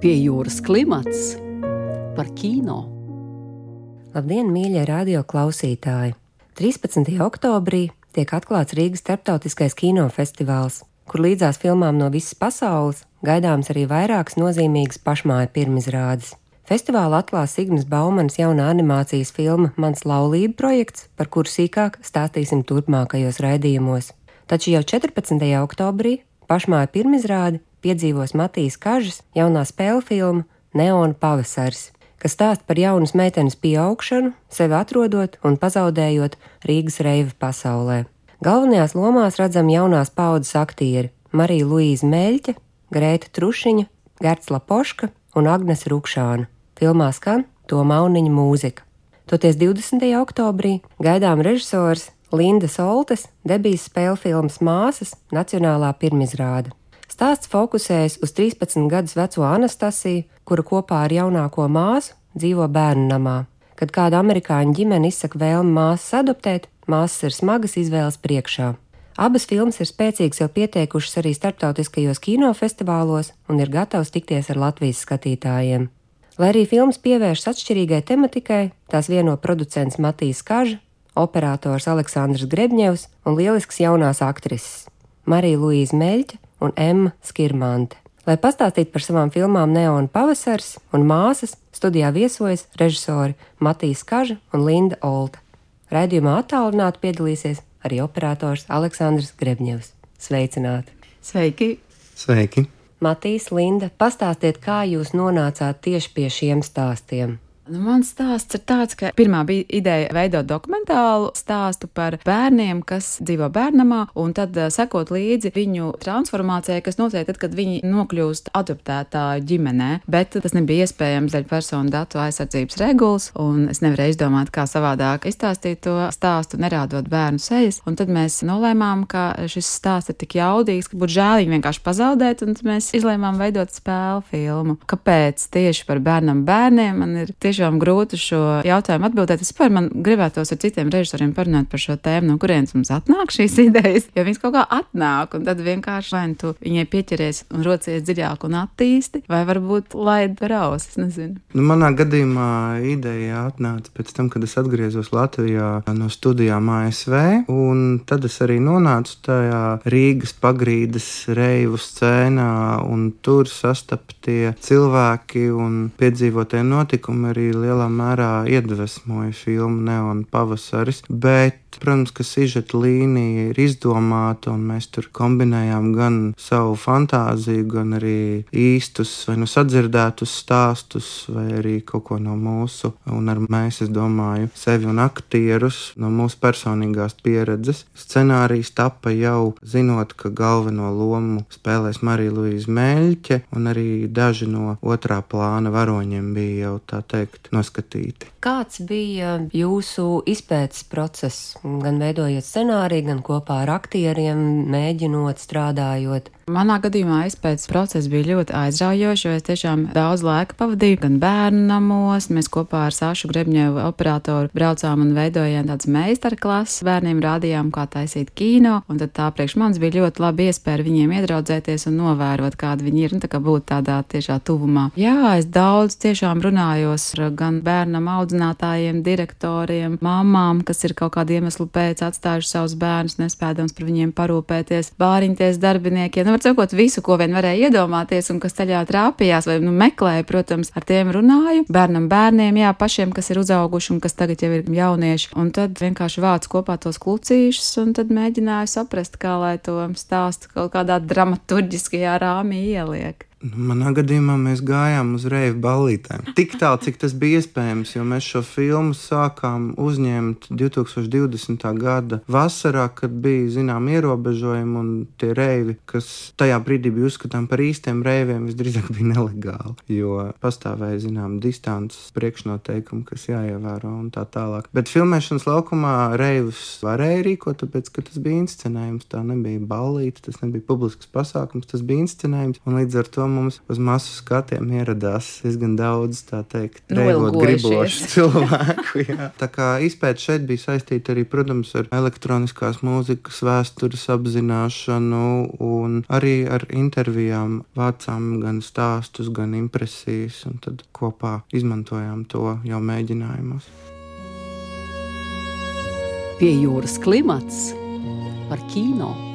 Pie jūras klimats par kino. Labdien, mīļie radio klausītāji! 13. oktobrī tiek atklāts Rīgas starptautiskais kinofestivāls, kur līdzās filmām no visas pasaules gaidāms arī vairākas nozīmīgas pašmāju pirmizrādes. Festivālu atklās Sigmas Baumanas jaunā animācijas filma Mans laulība projekts, par kuru sīkāk stāstīsim turpmākajos raidījumos. Taču jau 14. oktobrī pašmāju pirmizrādi piedzīvos Matīs Kažas jaunā spēļu filma Neona pavasars, kas stāsta par jaunas meitenes pieaugšanu, sevi atrodot un pazaudējot Rīgas reiva pasaulē. Galvenajās lomās redzam jaunās paudzes aktieri Marija Luīza Meļķa, Grēta Trušiņa, Gerts Lapoška un Agnes Rukšāna. Filmā skan to mauniņa mūzika. Toties 20. oktobrī gaidām režisors Linda Soltes debijas spēļu filmas Māsas Nacionālā pirmizrāde. Stāsts fokusējas uz 13 gadus veco Anastasiju, kura kopā ar jaunāko māsu dzīvo bērnu namā. Kad kāda amerikāņu ģimene izsaka vēlmi māsas adoptēt, māsas ir smagas izvēles priekšā. Abas filmas ir spēcīgas jau pieteikušas arī starptautiskajos kinofestivālos un ir gatavas tikties ar Latvijas skatītājiem. Lai arī filmas pievēršas atšķirīgai tematikai, tās vieno producents Matīs Kaža, operators Aleksandrs Grebņevs un lielisks jaunās aktrises Marija Luīza Meļķa un Emma Skirmante. Lai pastāstītu par savām filmām Neona pavasars un māsas, studijā viesojas režisori Matīs Kaža un Linda Olta. Raidījumā attālināti piedalīsies arī operators Aleksandrs Grebņevs. Sveicināti! Sveiki! Sveiki! Matīs, Linda, pastāstiet, kā jūs nonācāt tieši pie šiem stāstiem. Nu, mans stāsts ir tāds, ka pirmā bija ideja veidot dokumentālu stāstu par bērniem, kas dzīvo bērnamā, un tad sekot līdzi viņu transformācijai, kas notiek tad, kad viņi nokļūst adoptētāju ģimenē. Bet tas nebija iespējams dēļ personu datu aizsardzības regulas, un es nevarēju izdomāt, kā savādāk izstāstīt to stāstu, nerādot bērnu sejas. Un tad mēs nolēmām, ka šis stāsts ir tik jaudīgs, ka būtu žēl viņu vienkārši pazaudēt, un mēs izlēmām veidot spēļu filmu. Kāpēc tieši par bērnam bērniem man ir tieši tiešām grūti šo jautājumu atbildēt. Es par man gribētos ar citiem režisoriem parunāt par šo tēmu, no kurienes mums atnāk šīs idejas, jo viņas kaut kā atnāk, un tad vienkārši vai nu tu viņai pieķeries un rocies dziļāk un attīsti, vai varbūt laid par ausis, nezinu. Nu, manā gadījumā ideja atnāca pēc tam, kad es atgriezos Latvijā no studijām ASV, un tad es arī nonācu tajā Rīgas pagrīdes reivu scēnā, un tur sastaptie cilvēki un piedzīvotie notikumi arī lielā mērā iedvesmoja filmu Neona pavasaris, bet Protams, ka sižeta līnija ir izdomāta, un mēs tur kombinējām gan savu fantāziju, gan arī īstus vai nu sadzirdētus stāstus, vai arī kaut ko no mūsu, un ar mēs, es domāju, sevi un aktierus no mūsu personīgās pieredzes. Scenārijs tapa jau zinot, ka galveno lomu spēlēs Marija Luīza Meļķe, un arī daži no otrā plāna varoņiem bija jau tā teikt noskatīti. Kāds bija jūsu izpētes process? Gan veidojot scenāriju, gan kopā ar aktieriem, mēģinot, strādājot. Manā gadījumā izpētes process bija ļoti aizraujošs, jo es tiešām daudz laika pavadīju gan bērnu namos. Mēs kopā ar Sāšu Grebņevu operatoru braucām un veidojām tādas meistarklases. Bērniem rādījām, kā taisīt kino, un tad tā priekš manis bija ļoti labi iespēja viņiem iedraudzēties un novērot, kādi viņi ir, un tā kā būt tādā tiešā tuvumā. Jā, es daudz tiešām runājos ar gan bērnam audzinātājiem, direktoriem, mamām, kas ir kaut kādu iemeslu pēc atstājuši savus bērnus, nespēdams par viņiem parūpēties, bāriņties darbiniekiem. Nu, var sakot, visu, ko vien varēja iedomāties un kas ceļā trāpījās vai nu, meklēja, protams, ar tiem runāju. Bērnam, bērniem, jā, pašiem, kas ir uzauguši un kas tagad jau ir jaunieši. Un tad vienkārši vāc kopā tos klucīšus un tad mēģināju saprast, kā lai to stāstu kaut kādā dramaturgiskajā rāmī ieliek. Manā gadījumā mēs gājām uz reivu ballītēm. Tik tālu, cik tas bija iespējams, jo mēs šo filmu sākām uzņemt 2020. gada vasarā, kad bija zinām ierobežojumi un tie reivi, kas tajā brīdī bija uzskatām par īstiem reiviem, visdrīzāk bija nelegāli, jo pastāvēja zinām distances priekšnoteikumi, kas jāievēro un tā tālāk. Bet filmēšanas laukumā reivus varēja rīkot, tāpēc, ka tas bija inscenējums, tā nebija ballīte, tas nebija publisks pasākums, tas bija inscenējums, un līdz ar to mums uz masu skatiem ieradās diezgan daudz, tā teikt, reivot gribošu cilvēku. Jā. Tā kā izpēta šeit bija saistīta arī, protams, ar elektroniskās mūzikas vēstures apzināšanu un arī ar intervijām vācām gan stāstus, gan impresijas, un tad kopā izmantojām to jau mēģinājumos. Pie jūras klimats par kino.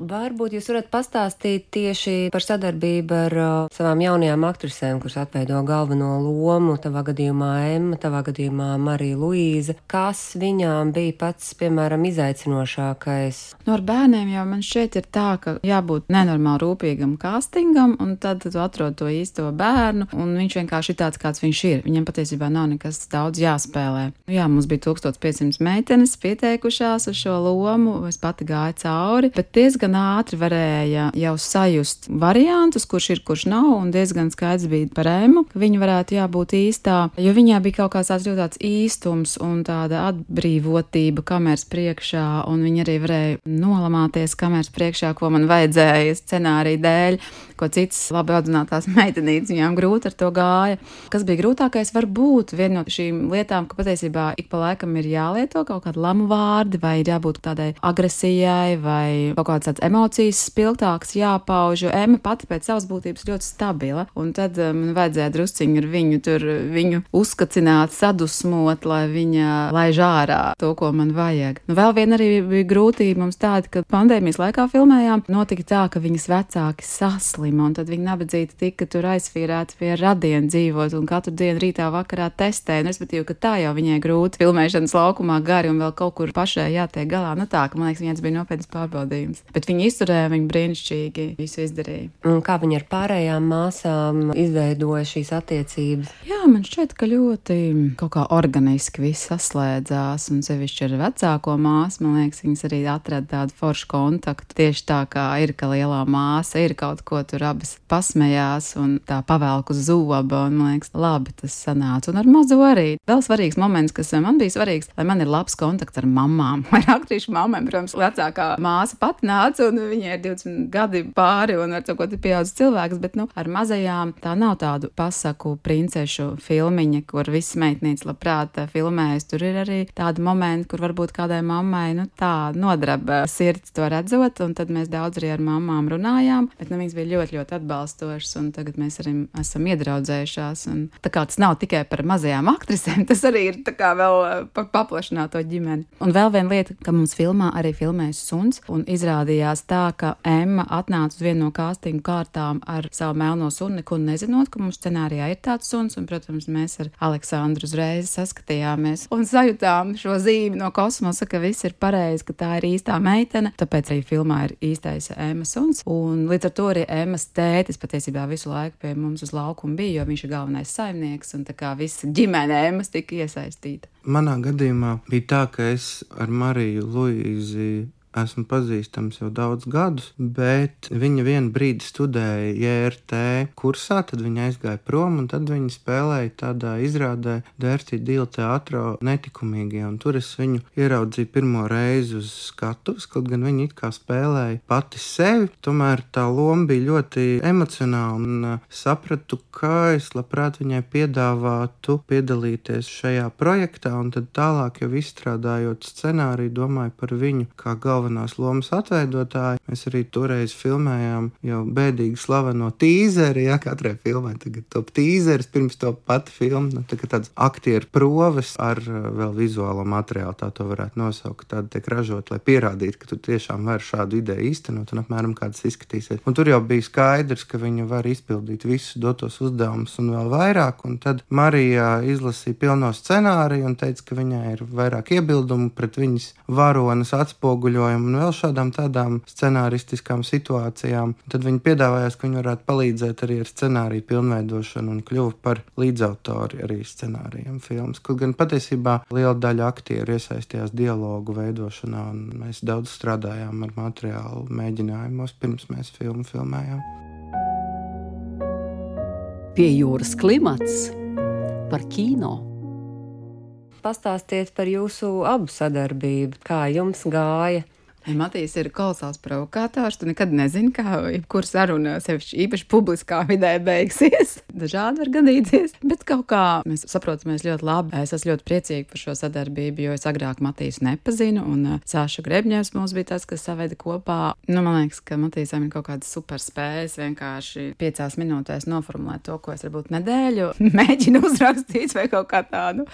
Varbūt jūs varat pastāstīt tieši par sadarbību ar uh, savām jaunajām aktrisēm, kuras atveido galveno lomu, tavā gadījumā Emma, tavā gadījumā Marija Luīza. Kas viņām bija pats, piemēram, izaicinošākais? No nu, ar bērniem jau man šķiet ir tā, ka jābūt nenormāli rūpīgam castingam, un tad tu atrod to īsto bērnu, un viņš vienkārši ir tāds, kāds viņš ir. Viņam patiesībā nav nekas daudz jāspēlē. Jā, mums bija 1500 meitenes pieteikušās uz šo lomu, es pati gāju cauri, bet diezgan diezgan ātri varēja jau sajust variantus, kurš ir, kurš nav, un diezgan skaidrs bija par ēmu, ka viņa varētu jābūt īstā, jo viņā bija kaut kāds tāds ļoti tāds īstums un tāda atbrīvotība kameras priekšā, un viņa arī varēja nolamāties kameras priekšā, ko man vajadzēja scenārija dēļ, ko citas labi audzinātās meitenītes viņām grūti ar to gāja. Kas bija grūtākais, varbūt viena no šīm lietām, ka patiesībā ik pa laikam ir jālieto kaut kādi lamu vārdi, vai ir jābūt tādai agresijai, vai kaut kāds tāds emocijas spilgtāks jāpauž, jo Ema pati pēc savas būtības ļoti stabila, un tad eh, man vajadzēja drusciņi ar viņu tur viņu uzkacināt, sadusmot, lai viņa laiž ārā to, ko man vajag. Nu, vēl viena arī bija grūtība mums tāda, ka pandēmijas laikā filmējām, notika tā, ka viņas vecāki saslima slima, un tad viņa nabadzīta tika tur aizsvīrēta pie radiena dzīvot, un katru dienu rītā vakarā testēja, un respektīvi, ka tā jau viņai grūti filmēšanas laukumā gari un vēl kaut kur pašai jātiek galā. Nu tā, ka man liekas, tas bija nopietns pārbaudījums. Bet viņa izturēja, viņa brīnišķīgi visu izdarīja. Un kā viņa ar pārējām māsām izveidoja šīs attiecības? Jā, man šķiet, ka ļoti kaut kā organiski viss saslēdzās, un sevišķi ar vecāko māsu, man liekas, viņas arī atrada tādu foršu kontaktu. Tieši tā kā ir, ka lielā māsa ir kaut ko tur abas pasmējās un tā pavelku zoba, un man liekas, labi tas sanāca. Un ar mazo arī. Vēl svarīgs moments, kas man bija svarīgs, lai man ir labs kontakts ar mamām. Vai aktrīšu mamām, protams, vecākā māsa pat nāca, un viņai ir 20 gadi pāri, un ar to, ko ir pieaudzis cilvēks, bet, nu, ar mazajām tā nav tādu pasaku princešu filmiņa, kur visas meitnītes labprāt filmējas. Tur ir arī tādi momenti, kur varbūt kādai mammai, nu, tā nodraba sirds to redzot, un tad mēs daudz arī ar mamām runājām, bet, nu, viņas bija ļoti ļoti, atbalstošs, un tagad mēs arī esam iedraudzējušās. Un, tā kā tas nav tikai par mazajām aktrisēm, tas arī ir vēl eh, par paplašināto ģimeni. Un vēl viena lieta, ka mums filmā arī filmējas suns, un izrādījās tā, ka Emma atnāca uz vienu no kāstingu kārtām ar savu melno sunu, neko nezinot, ka mums scenārijā ir tāds suns, un, protams, mēs ar Aleksandru uzreiz saskatījāmies un sajūtām šo zīmi no kosmosa, ka viss ir pareizi, ka tā ir īstā meitene, tāpēc arī filmā ir īstais Emma suns, un līdz ar to arī Emma Emmas tētis patiesībā visu laiku pie mums uz laukuma bija, jo viņš ir galvenais saimnieks, un tā kā visa ģimene Emmas tika iesaistīta. Manā gadījumā bija tā, ka es ar Mariju Luīzi esmu pazīstams jau daudz gadus, bet viņa vienu brīdi studēja JRT kursā, tad viņa aizgāja prom, un tad viņa spēlēja tādā izrādē Dērti Dīla teātrā netikumīgie, un tur es viņu ieraudzīju pirmo reizi uz skatuves, kaut gan viņa it kā spēlēja pati sevi, tomēr tā loma bija ļoti emocionāla, un uh, sapratu, ka es labprāt viņai piedāvātu piedalīties šajā projektā, un tad tālāk jau izstrādājot scenāriju, domāju par viņu kā galveno galvenās lomas atveidotāji. Mēs arī toreiz filmējām jau bēdīgi slaveno tīzeri, ja katrai filmai tagad top tīzeris pirms to pati filmu. Nu, tā tāds aktieru proves ar uh, vēl vizuālo materiālu, tā to varētu nosaukt. Tāda tiek ražot, lai pierādītu, ka tu tiešām vari šādu ideju īstenot un apmēram kā tas izskatīsies. Un tur jau bija skaidrs, ka viņa var izpildīt visus dotos uzdevumus un vēl vairāk. Un tad Marija izlasīja pilno scenāriju un teica, ka viņai ir vairāk iebildumu pret viņas varonas atspoguļojumu apvainojumu un vēl šādām tādām scenāristiskām situācijām. Tad viņi piedāvājās, ka viņi varētu palīdzēt arī ar scenāriju pilnveidošanu un kļuva par līdzautori arī scenārijam filmas. Kaut gan patiesībā liela daļa aktieru iesaistījās dialogu veidošanā, un mēs daudz strādājām ar materiālu mēģinājumos pirms mēs filmu filmējām. Pie jūras klimats par kino. Pastāstiet par jūsu abu sadarbību, kā jums gāja Matīs ir kolosāls provokators. Tu nekad nezini, kā jebkura saruna, sevišķi īpaši publiskā vidē, beigsies. Dažādi var gadīties, bet kaut kā mēs saprotamies ļoti labi. Es esmu ļoti priecīga par šo sadarbību, jo es agrāk Matīs nepazinu, un uh, Sāša Grebņevs mums bija tas, kas saveda kopā. Nu, man liekas, ka Matīsam ir kaut kādas superspējas vienkārši piecās minūtēs noformulēt to, ko es varbūt nedēļu mēģinu uzrakstīt vai kaut kā tādu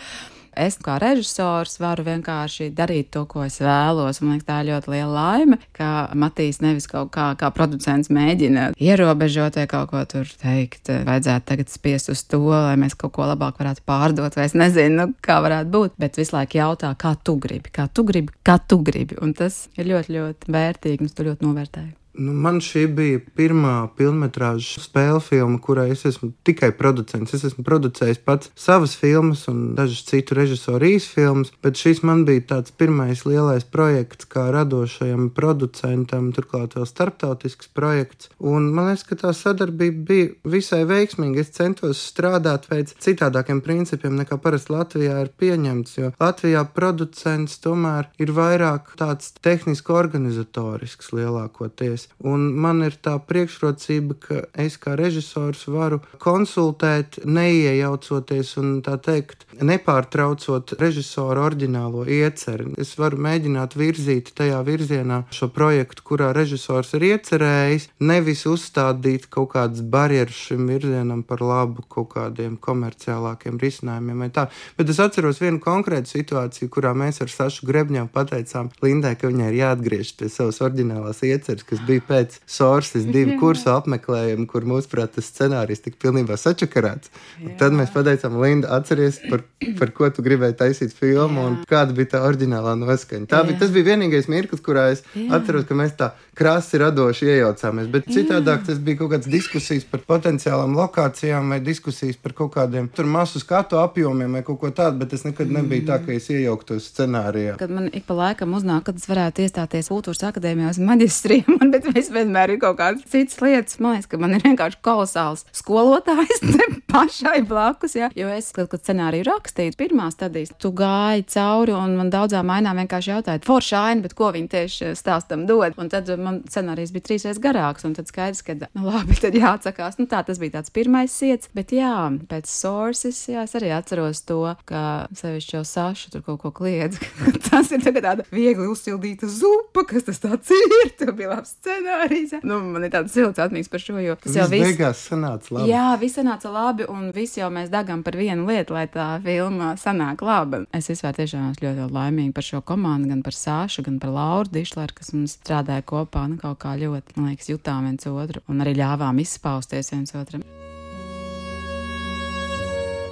es kā režisors varu vienkārši darīt to, ko es vēlos. Man liekas, tā ir ļoti liela laime, ka Matīs nevis kaut kā, kā producents mēģina ierobežot vai kaut ko tur teikt, vajadzētu tagad spiest uz to, lai mēs kaut ko labāk varētu pārdot, vai es nezinu, nu, kā varētu būt, bet visu laiku jautā, kā tu gribi, kā tu gribi, kā tu gribi, un tas ir ļoti, ļoti vērtīgi, un es to ļoti novērtēju. Nu, man šī bija pirmā filmas spēļu filma, kurai es esmu tikai producents. Es esmu producējis pats savas filmas un dažas citu režisoru īsfilmas, bet šis man bija tāds pirmais lielais projekts, kā radošajam producentam, turklāt vēl starptautisks projekts. Un man liekas, ka tā sadarbība bija visai veiksmīga. Es centos strādāt pēc citādākiem principiem nekā parasti Latvijā ir pieņemts, jo Latvijā producents tomēr ir vairāk tāds tehniski organizatorisks lielākoties filmas. Un man ir tā priekšrocība, ka es kā režisors varu konsultēt, neiejaucoties un tā teikt, nepārtraucot režisora oriģinālo ieceri. Es varu mēģināt virzīt tajā virzienā šo projektu, kurā režisors ir iecerējis, nevis uzstādīt kaut kādas barjeras šim virzienam par labu kaut kādiem komerciālākiem risinājumiem vai tā. Bet es atceros vienu konkrētu situāciju, kurā mēs ar Sašu Grebņevu pateicām Lindai, ka viņai ir jāatgriežas pie savas oriģinālās ieceres, kas bija bija pēc Sources divu kursu apmeklējumu, kur mūsuprāt tas scenārijs tika pilnībā sačakarēts. Tad mēs pateicām, Linda, atceries, par, par ko tu gribēji taisīt filmu Jā. un kāda bija tā oriģinālā noskaņa. Tā bija, tas bija vienīgais mirklis, kurā es Jā. atceros, ka mēs tā krasi radoši iejaucāmies. Bet citādāk tas bija kaut kādas diskusijas par potenciālām lokācijām vai diskusijas par kaut kādiem tur masu skatu apjomiem vai kaut ko tādu, bet tas nekad nebija tā, ka es iejauktos scenārijā. Kad man ik pa laikam uznāk, kad es varētu iestāties kultūras akadēmijās maģistrī, man bet es vienmēr ir kaut kādas citas lietas. Man liekas, ka man ir vienkārši kolosāls skolotājs pašai blakus. Ja? Jo es, kad, kad scenāriju rakstīju, pirmā stadijas, tu gāji cauri un man daudzām ainām vienkārši jautāja, forša aina, bet ko viņi tieši stāstam dod. Un tad man scenārijs bija trīsreiz garāks, un tad skaidrs, ka, nu labi, tad jāatsakās. Nu tā, tas bija tāds pirmais iets, bet jā, pēc sources, jā, es arī atceros to, ka sevišķi jau Saša tur kaut ko kliedz. tas ir tāda viegli uzsildīta zupa, kas tas tāds ir. Tev bija labs scenārijs. Nu, man ir tāds silts atmiņas par šo, jo tas jau viss beigās sanāca labi. Jā, viss sanāca labi, un visi jau mēs dagam par vienu lietu, lai tā filma sanāk laba. Es vispār tiešām esmu ļoti, ļoti laimīga par šo komandu, gan par Sāšu, gan par Lauru Dišleru, kas mums strādāja kopā, nu, kaut kā ļoti, man liekas, jutām viens otru un arī ļāvām izpausties viens otram.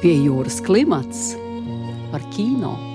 Pie jūras klimats par kino.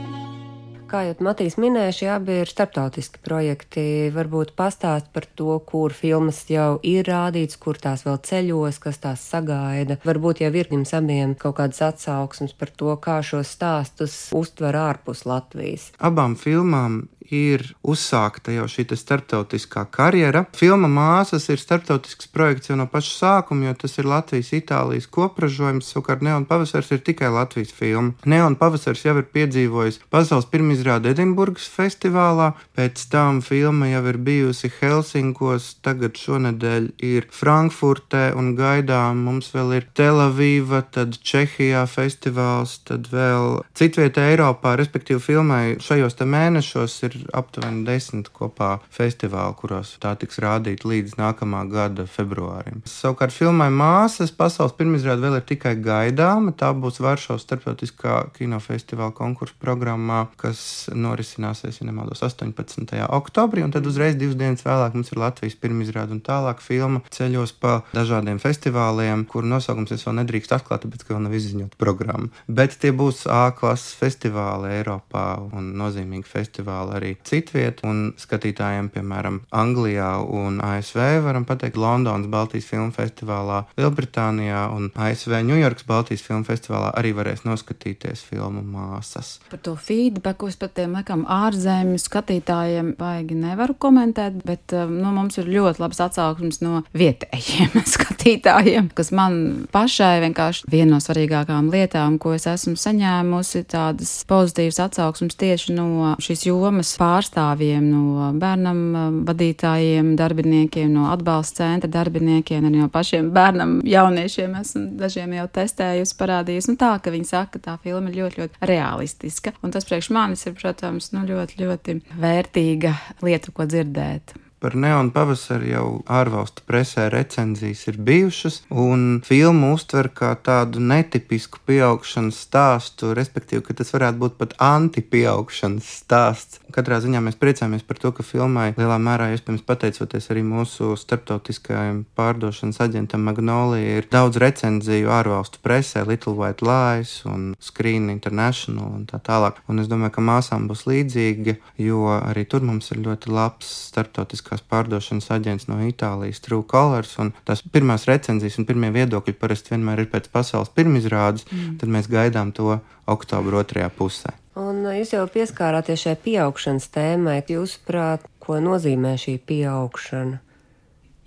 Kā jau Matīs minēja, šie abi ir starptautiski projekti. Varbūt pastāst par to, kur filmas jau ir rādīts, kur tās vēl ceļos, kas tās sagaida. Varbūt jau ir jums abiem kaut kādas atsauksmes par to, kā šos stāstus uztver ārpus Latvijas. Abām filmām ir uzsākta jau šī starptautiskā karjera. Filma Māsas ir starptautisks projekts jau no paša sākuma, jo tas ir Latvijas-Itālijas kopražojums. Savukārt Neon Pavasars ir tikai Latvijas filma. Neon Pavasars jau ir piedzīvojis pasaules pirmizrādi Edinburgas festivālā, pēc tam filma jau ir bijusi Helsinkos, tagad šonadēļ ir Frankfurtē un gaidām mums vēl ir Telavīva, tad Čehijā festivāls, tad vēl citvietē Eiropā, respektīvi filmai šajos mēnešos ir aptuveni desmit kopā festivāli, kuros tā tiks rādīta līdz nākamā gada februārim. Savukārt filmai Māsas pasaules pirmizrāde vēl ir tikai gaidāma. Tā būs Varšavas starptautiskā kinofestivāla konkursu programmā, kas norisināsies, ja nemaldos, 18. oktobrī, un tad uzreiz divas dienas vēlāk mums ir Latvijas pirmizrāde un tālāk filma ceļos pa dažādiem festivāliem, kuru nosaukums es vēl nedrīkst atklāt, tāpēc, ka vēl nav izziņota programma. Bet tie būs A klases festivāli Eiropā un nozīmīgi festivāli arī citviet, un skatītājiem, piemēram, Anglijā un ASV, varam pateikt, Londonas Baltijas filmu festivālā, Lielbritānijā un ASV Ņujorkas Baltijas filmu festivālā arī varēs noskatīties filmu māsas. Par to feedbacku es pat tiem laikam ārzemju skatītājiem baigi nevaru komentēt, bet um, nu, mums ir ļoti labs atsauksmes no vietējiem skatītājiem, kas man pašai vienkārši viena no svarīgākām lietām, ko es esmu saņēmusi, tādas pozitīvas atsauksmes tieši no šīs jomas pārstāvjiem, no bērnam vadītājiem, darbiniekiem, no atbalsta centra darbiniekiem, arī no pašiem bērnam, jauniešiem. Esmu dažiem jau testējusi, parādījusi, nu tā, ka viņi saka, ka tā filma ir ļoti, ļoti realistiska. Un tas priekš manis ir, protams, nu, ļoti, ļoti vērtīga lieta, ko dzirdēt. Par neonu pavasari jau ārvalstu presē recenzijas ir bijušas, un filmu uztver kā tādu netipisku pieaugšanas stāstu, respektīvi, ka tas varētu būt pat anti-pieaugšanas stāsts. Katrā ziņā mēs priecājamies par to, ka filmai lielā mērā, iespējams, pateicoties arī mūsu starptautiskajam pārdošanas aģentam Magnolija, ir daudz recenziju ārvalstu presē, Little White Lies un Screen International un tā tālāk. Un es domāju, ka māsām būs līdzīgi, jo arī tur mums ir ļoti labs starptautiskās pārdošanas aģents no Itālijas, True Colors. Tās pirmās recenzijas un pirmie viedokļi parasti vienmēr ir pēc pasaules pirmizrādes, mm. tad mēs gaidām to oktobra otrajā pusē. Un jūs jau pieskārāties šai pieaugšanas tēmai. Jūsuprāt, ko nozīmē šī pieaugšana?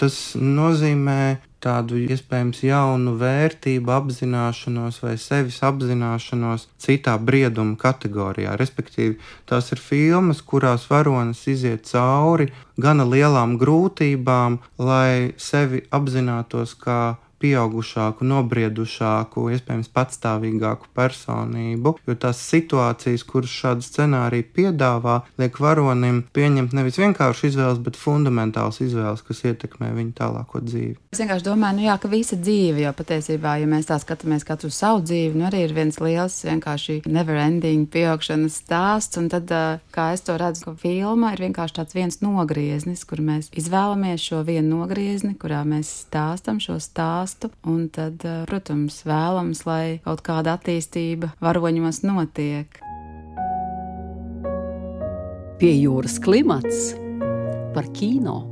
Tas nozīmē tādu iespējams jaunu vērtību apzināšanos vai sevis apzināšanos citā brieduma kategorijā. Respektīvi, tās ir filmas, kurās varonis iziet cauri gana lielām grūtībām, lai sevi apzinātos kā pieaugušāku, nobriedušāku, iespējams, patstāvīgāku personību. Jo tās situācijas, kuras šādu scenāriju piedāvā, liek varonim pieņemt nevis vienkārši izvēles, bet fundamentāls izvēles, kas ietekmē viņa tālāko dzīvi. Es vienkārši domāju, nu jā, ka visa dzīve jau patiesībā, ja mēs tā skatāmies katru savu dzīvi, nu arī ir viens liels vienkārši never-ending pieaugšanas stāsts. Un tad, kā es to redzu, ka filma ir vienkārši tāds viens nogrieznis, kur mēs izvēlamies šo vienu nogriezni, kurā mēs stāstam šo stāstu stāstu, un tad, eh, protams, vēlams, lai kaut kāda attīstība varoņos notiek. Pie jūras klimats par kino.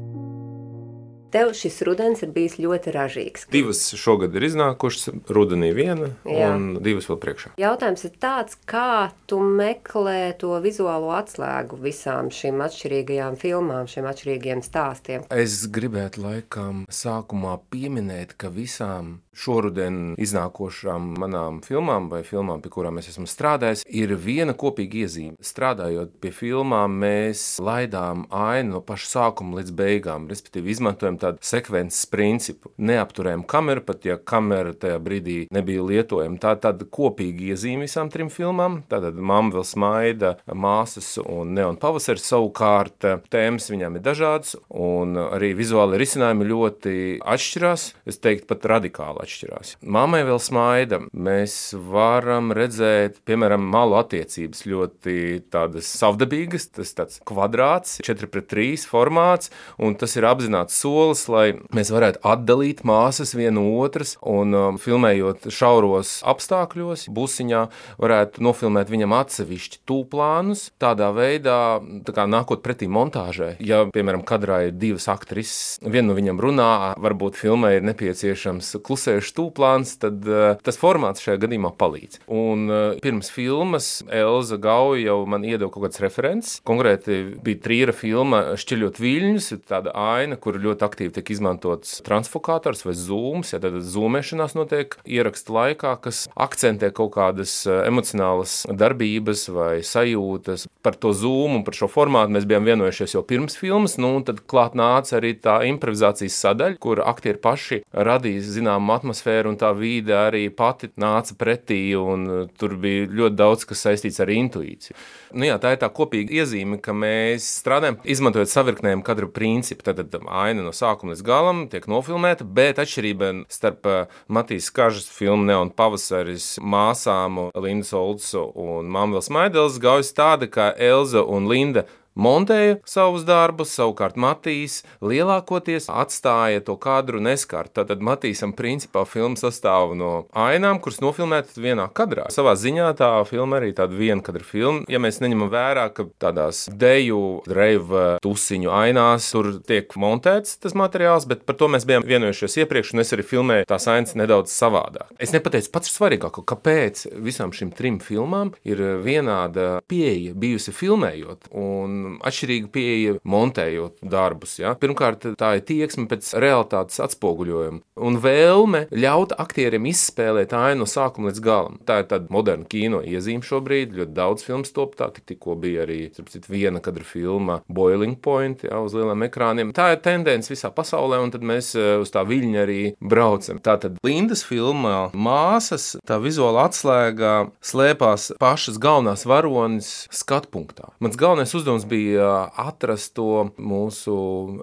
Tev šis rudens ir bijis ļoti ražīgs. Divas šogad ir iznākušas, rudenī viena Jā. un divas vēl priekšā. Jautājums ir tāds, kā tu meklē to vizuālo atslēgu visām šīm atšķirīgajām filmām, šiem atšķirīgiem stāstiem? Es gribētu laikam sākumā pieminēt, ka visām šoruden iznākošām manām filmām vai filmām, pie kurām es esmu strādājis, ir viena kopīga iezīme. Strādājot pie filmām, mēs laidām ainu no paša sākuma līdz beigām, respektīvi izmantojam tādu sekvences principu. Neapturējam kameru, pat ja kamera tajā brīdī nebija lietojama. Tā ir tāda kopīga iezīme visām trim filmām. Tātad mamma vēl smaida, māsas un neon pavasaris savukārt tēmas viņām ir dažādas un arī vizuāli risinājumi ļoti atšķirās. Es teiktu, pat radikāli atšķirās. Mammai vēl smaida. Mēs varam redzēt, piemēram, malu attiecības ļoti tādas savdabīgas, tas tāds kvadrāts, 4 pret 3 formāts, un tas ir apzināts solis lai mēs varētu atdalīt māsas vienu otras un um, filmējot šauros apstākļos, busiņā, varētu nofilmēt viņam atsevišķi tūplānus, tādā veidā, tā kā nākot pretī montāžai. Ja, piemēram, kadrā ir divas aktrises, viena no viņam runā, varbūt filmai ir nepieciešams klusējušs tūplāns, tad uh, tas formāts šajā gadījumā palīdz. Un uh, pirms filmas Elza Gauja jau man iedeva kaut kāds referents. Konkrēti bija trīra filma Šķiļot viļņus, tāda aina, kur ļoti aktīvi tiek izmantots transfokātors vai zūms, ja tad zūmēšanās notiek ieraksta laikā, kas akcentē kaut kādas eh, emocionālas darbības vai sajūtas. Par to zūmu par šo formātu mēs bijām vienojušies jau pirms filmas, nu un tad klāt nāca arī tā improvizācijas sadaļa, kur aktieri paši radīja zināmu atmosfēru un tā vīde arī pati nāca pretī un eh, tur bija ļoti daudz, kas saistīts ar intuīciju. Nu jā, tā ir tā kopīga iezīme, ka mēs strādājam, izmantojot savirknējumu kadru principu. Tad, tad aina no sākuma līdz galam tiek nofilmēta, bet atšķirība starp uh, Matīs Kažas filmu Neon pavasaris māsām Lindas Olds un Mamvels Maidels gaujas tāda, ka Elza un Linda montēja savus darbus, savukārt Matīs lielākoties atstāja to kadru neskārt. Tātad Matīsam principā filma sastāv no ainām, kuras nofilmētas vienā kadrā. Savā ziņā tā filma arī tāda viena kadra filma. Ja mēs neņemam vērā, ka tādās deju, reiva tusiņu ainās tur tiek montēts tas materiāls, bet par to mēs bijām vienojušies iepriekš, un es arī filmēju tās ainas nedaudz savādāk. Es nepateicu pats svarīgāko, kāpēc visām šīm trim filmām ir vienāda pieeja bijusi filmējot. Un atšķirīga pieeja montējot darbus. Ja? Pirmkārt, tā ir tieksme pēc realitātes atspoguļojuma un vēlme ļaut aktieriem izspēlēt ainu no sākuma līdz galam. Tā ir tāda moderna kino iezīme šobrīd. Ļoti daudz filmu top tā, tik, tikko bija arī citu, viena kadra filma Boiling Point ja, uz lieliem ekrāniem. Tā ir tendence visā pasaulē, un tad mēs eh, uz tā viļņa arī braucam. Tātad Lindas filmā māsas, tā vizuāla atslēga slēpās pašas galvenās varonis skatu punktā. Mans galvenais uzdevums bija atrast to mūsu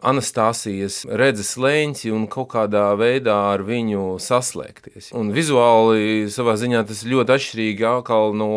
Anastasijas redzes leņķi un kaut kādā veidā ar viņu saslēgties. Un vizuāli savā ziņā tas ļoti atšķirīgi atkal no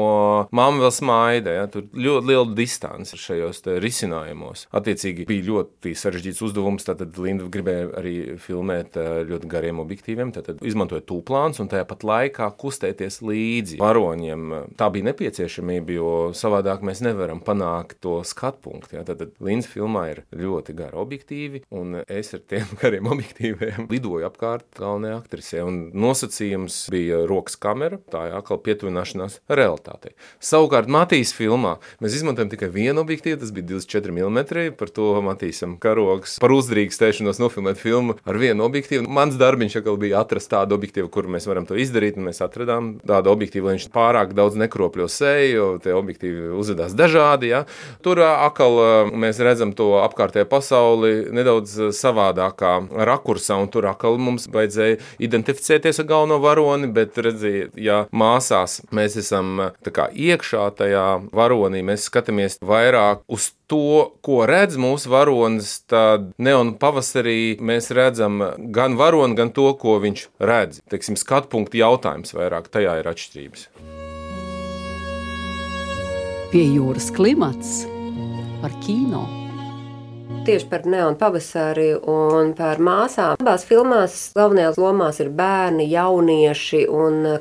mamma vēl smaida. Ja? Tur ļoti liela distance šajos risinājumos. Attiecīgi bija ļoti sarežģīts uzdevums. Tad Linda gribēja arī filmēt eh, ļoti gariem objektīviem, tad izmantojot tūplāns un tāpat laikā kustēties līdzi varoņiem. Tā bija nepieciešamība, jo savādāk mēs nevaram panākt to skatu punktu. Ja? Tad Lindas filmā ir ļoti gari objektīvi, un es ar tiem gariem objektīviem lidoju apkārt galvenajai aktrisei. Nosacījums bija rokas kamera, tā ir atkal pietuvināšanās realitātei. Savukārt Matīs filmā mēs izmantojam tikai vienu objektīvu, tas bija 24 mm. Par to Matīsam karogs par uzdrīkstēšanos nofilmēt filmu ar vienu objektīvu. Mans darbiņš atkal bija atrast tādu objektīvu, kur mēs varam to izdarīt, un mēs atradām tādu objektīvu, lai viņš pārāk daudz nekropļo seju, tie objektīvi uzvedās dažādi. Ja. Tur atkal mēs redzam to apkārtējā pasauli nedaudz savādākā rakursā, un tur atkal mums vajadzēja identificēties ar galveno varoni, bet redziet, ja māsās mēs esam kā, iekšā tajā varonī, mēs skatāmies vairāk uz to, ko redz mūsu varonis, tad neonu pavasarī mēs redzam gan varoni, gan to, ko viņš redz. Teiksim, skatu punktu jautājums vairāk tajā ir atšķirības. Pie jūras klimats par kino. Tieši par neonu pavasari un par māsām. Abās filmās galvenajās lomās ir bērni, jaunieši.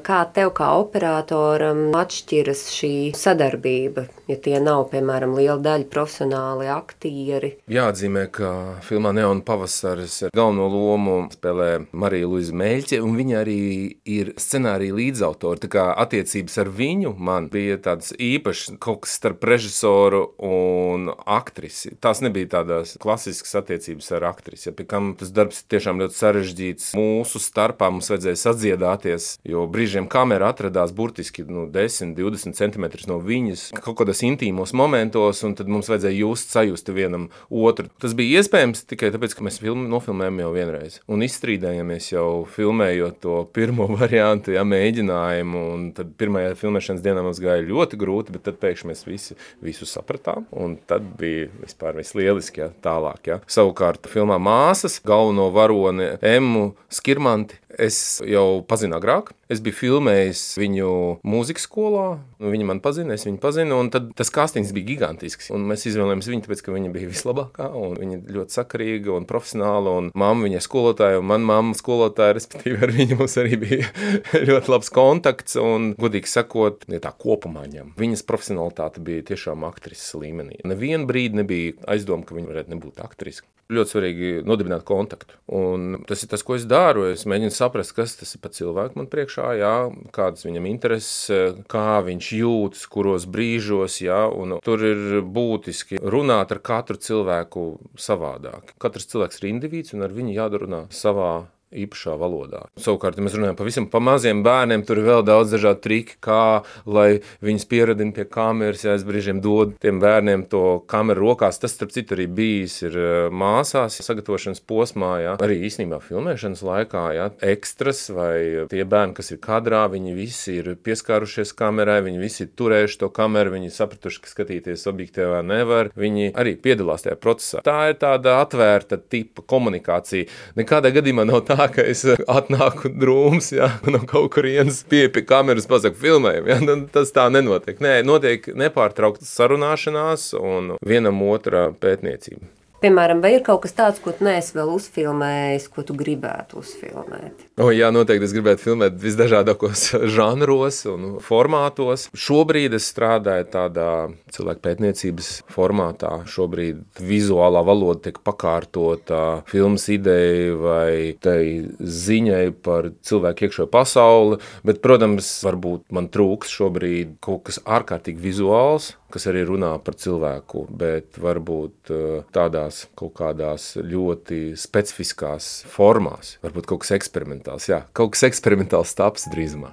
Kā tev, kā operatoram, atšķiras šī sadarbība? Ja tie nav, piemēram, liela daļa profesionāli aktieri. Jāatzīmē, ka filmā Neona pavasaris galveno lomu spēlē Marija Luisa Mēļķe, un viņa arī ir scenārija līdzautori. Tā kā attiecības ar viņu man bija tāds īpašs kaut kas starp režisoru un aktrisi. Tās nebija tādas tādas klasiskas attiecības ar aktrisi. Ja, pie kam tas darbs ir tiešām ļoti sarežģīts. Mūsu starpā mums vajadzēja sadziedāties, jo brīžiem kamera atradās burtiski nu, 10, 20 cm no viņas kaut kādos intīmos momentos, un tad mums vajadzēja just sajust vienam otru. Tas bija iespējams tikai tāpēc, ka mēs filmu nofilmējām jau vienreiz un izstrīdējāmies jau filmējot to pirmo variantu, ja mēģinājumu. Tad pirmajā filmēšanas dienā mums gāja ļoti grūti, bet tad pēkšņi mēs visi visu sapratām. Un tad bija vispār lieliski. Ja tālāk. Ja. Savukārt, filmā Māsas galveno varoni Emu Skirmanti es jau pazinu agrāk. Es biju filmējis viņu mūzikas skolā, viņa man pazina, es viņu pazinu, un tas kastings bija gigantisks. Un mēs izvēlējāmies viņu, tāpēc, ka viņa bija vislabākā, un viņa ļoti sakarīga un profesionāla, un mamma viņa skolotāja, un man mamma skolotāja, respektīvi ar viņu mums arī bija ļoti labs kontakts, un, godīgi sakot, ja tā kopumā ņem. Viņas profesionalitāte bija tiešām aktrises līmenī. Nevienu brīdi nebija aizdomta, ka viņa varētu nebūt aktrise. Ļoti svarīgi nodibināt kontaktu, un tas ir tas, ko es daru. Es mēģinu saprast, kas tas ir pa cilvēku man priekšā, jā, kādas viņam intereses, kā viņš jūtas, kuros brīžos, jā, un tur ir būtiski runāt ar katru cilvēku savādāk. Katrs cilvēks ir indivīds, un ar viņu jādara savā īpašā valodā. Savukārt, ja mēs runājam pavisam pa maziem bērniem, tur ir vēl daudz dažādu triku, kā lai viņus pieradina pie kameras, ja es brīžiem dodu tiem bērniem to kameru rokās. Tas, starp citu, arī bijis ir eh, māsās sagatavošanas posmā, ja. arī īstenībā filmēšanas laikā, ja ekstras vai tie bērni, kas ir kadrā, viņi visi ir pieskārušies kamerai, viņi visi ir turējuši to kameru, viņi sapratuši, ka skatīties objektīvā nevar, viņi arī piedalās tajā procesā. Tā ir tāda atvērta tipa komunikācija. Nekādā gadījumā nav tā, tā, ka es eh, atnāku drūms, ja, no kaut kurienes pie, pie kameras pasaku filmējumu. Ja, nu, tas tā nenotiek. Nē, notiek nepārtrauktas sarunāšanās un vienam otra pētniecība. Piemēram, vai ir kaut kas tāds, ko tu neesi vēl uzfilmējis, ko tu gribētu uzfilmēt? O, jā, noteikti es gribētu filmēt visdažādākos žanros un formātos. Šobrīd es strādāju tādā cilvēku pētniecības formātā. Šobrīd vizuālā valoda tiek pakārtota filmas idejai vai tai ziņai par cilvēku iekšējo pasauli. Bet, protams, varbūt man trūks šobrīd kaut kas ārkārtīgi vizuāls, kas arī runā par cilvēku, bet varbūt uh, tādās kaut kādās ļoti specifiskās formās, varbūt kaut kas eksperimentāls, jā, kaut kas eksperimentāls taps drīzumā.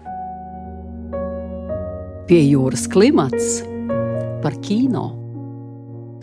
Pie jūras klimats par kino.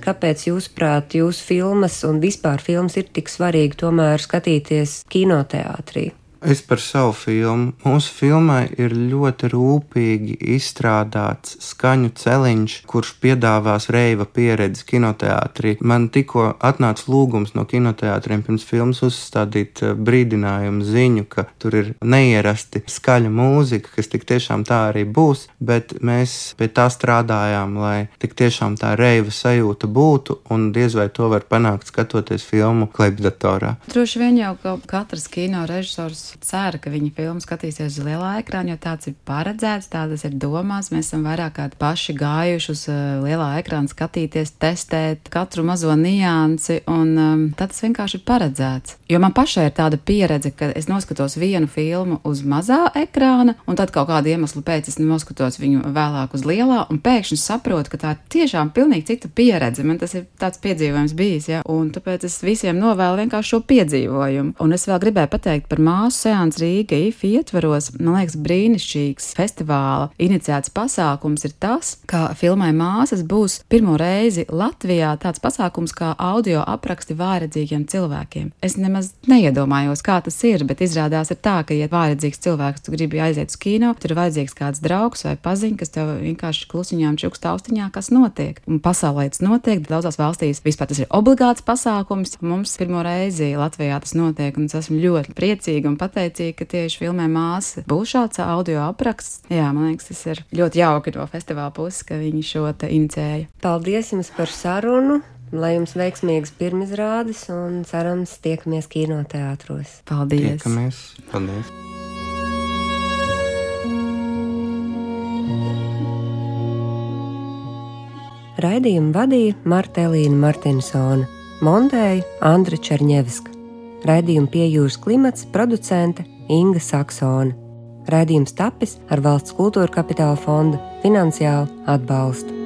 Kāpēc, jūsuprāt, jūsu filmas un vispār filmas ir tik svarīgi tomēr skatīties kinoteātrī? Es par savu filmu. Mūsu filmai ir ļoti rūpīgi izstrādāts skaņu celiņš, kurš piedāvās reiva pieredzi kinoteātrī. Man tikko atnāca lūgums no kinoteātriem pirms filmas uzstādīt eh, brīdinājumu ziņu, ka tur ir neierasti skaļa mūzika, kas tik tiešām tā arī būs, bet mēs pie tā strādājām, lai tik tiešām tā reiva sajūta būtu, un diez vai to var panākt skatoties filmu klipdatorā. Droši vien jau katrs kino režisors cer, ka viņa filmu skatīsies uz lielā ekrāna, jo tāds ir paredzēts, tādas ir domās. Mēs esam vairāk kā paši gājuši uz uh, lielā ekrāna skatīties, testēt katru mazo niansi, un um, tas vienkārši ir paredzēts. Jo man pašai ir tāda pieredze, ka es noskatos vienu filmu uz mazā ekrāna, un tad kaut kādu iemeslu pēc es noskatos viņu vēlāk uz lielā, un pēkšņi saprotu, ka tā ir tiešām pilnīgi cita pieredze. Man tas ir tāds piedzīvojums bijis, ja? un tāpēc es visiem novēlu vienkārši šo piedzīvojumu. Un es vēl gribēju pateikt par māsu Seāns Rīga IFI ietvaros, man liekas, brīnišķīgs festivāla iniciēts pasākums ir tas, ka filmai Māsas būs pirmo reizi Latvijā tāds pasākums kā audio apraksti vāredzīgiem cilvēkiem. Es nemaz neiedomājos, kā tas ir, bet izrādās ir tā, ka, ja vāredzīgs cilvēks tu gribi aiziet uz kino, tur ir vajadzīgs kāds draugs vai paziņš, kas tev vienkārši klusiņām čukst austiņā, kas notiek. Un pasaulē tas notiek, daudzās valstīs vispār tas ir obligāts pasākums. Mums pirmo reizi Latvijā tas notiek, un es esmu ļoti priecīga un patīkama pateicīga, ka tieši filmē māsa būs šāds audio apraksts. Jā, man liekas, tas ir ļoti jauki no festivāla puses, ka viņi šo te inicēja. Paldies jums par sarunu! Lai jums veiksmīgas pirmizrādes un cerams, tiekamies kinoteātros. Paldies! Tiekamies! Paldies! Raidījumu vadīja Marta Elīna Martinsona, montēja Andra Černievska. Raidījuma piejūras klimats producente Inga Saksona. Raidījums tapis ar valsts kultūra kapitāla fonda finansiālu atbalstu.